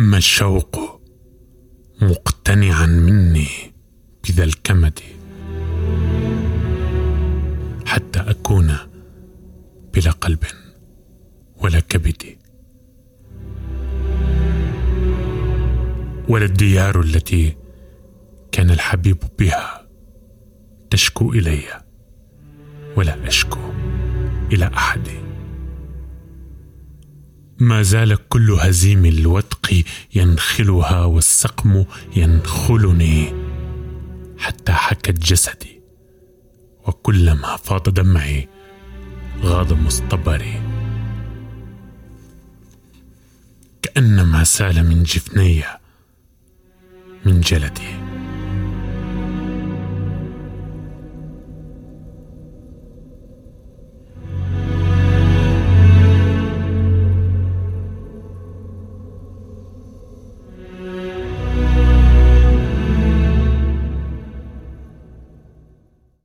ما الشوق مقتنعا مني بذا الكمد حتى أكون بلا قلب ولا كبد. ولا الديار التي كان الحبيب بها تشكو إلي ولا أشكو إلى أحد. ما زال كل هزيم الوتق ينخلها والسقم ينخلني. حتى حكت جسدي وكلما فاض دمعي غاض مصطبري. كأنما سال من جفني من جلدي.